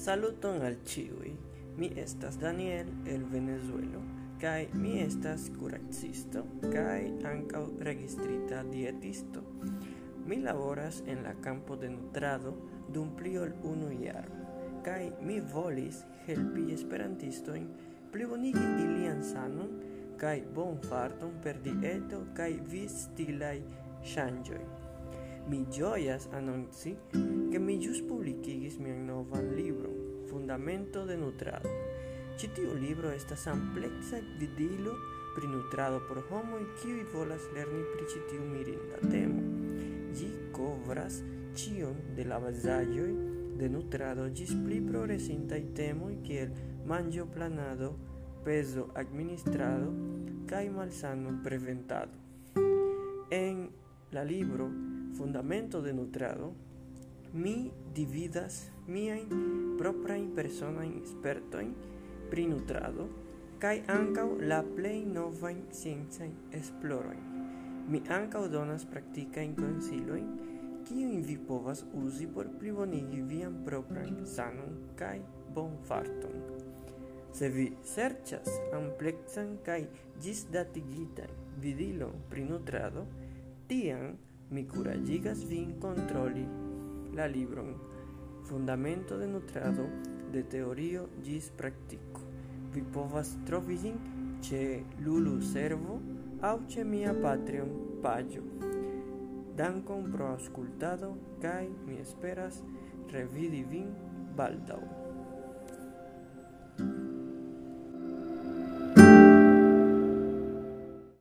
Saluton al ĉiuj. Mi estas Daniel el Venezuelo kaj mi estas kuracisto kaj ankaŭ registrita dietisto. Mi laboras en la campo de nutrado dum pli ol unu jaro mi volis helpi esperantistojn plibonigi ilian sanon kaj bonfarton per dieto kaj vivstilaj ŝanĝoj. Mi gioias annonci che mi just publicigis mian novan libro, Fundamento de Nutrado. Citiu libro estas amplexa vidilo pri nutrado por homoi kiui volas lerni pri citiu mirinda temo. Gi covras cion de la basagioi de nutrado gis pli progresintai temoi kiel mangio planado, peso administrado, kai malsano preventado. En la libro fundamento de nutrado, mi dividas miajn proprajn personajn spertojn pri nutrado kaj ankaŭ la plej novajn sciencajn esplorojn. Mi ankaŭ donas praktikajn konsilojn, kiujn vi povas uzi por plibonigi vian propran sanon kaj bonfarton. Se vi serĉas ampleksan kaj ĝisdatigitan vidilon pri nutrado, tiam mi kuraĝigas vin kontroli la libron Fundamento de nutrado de teorio gis practico. Vi povas Lulu Servo au ce mia Patreon pagio. Dankon pro ascoltado, kai mi esperas revidi vin.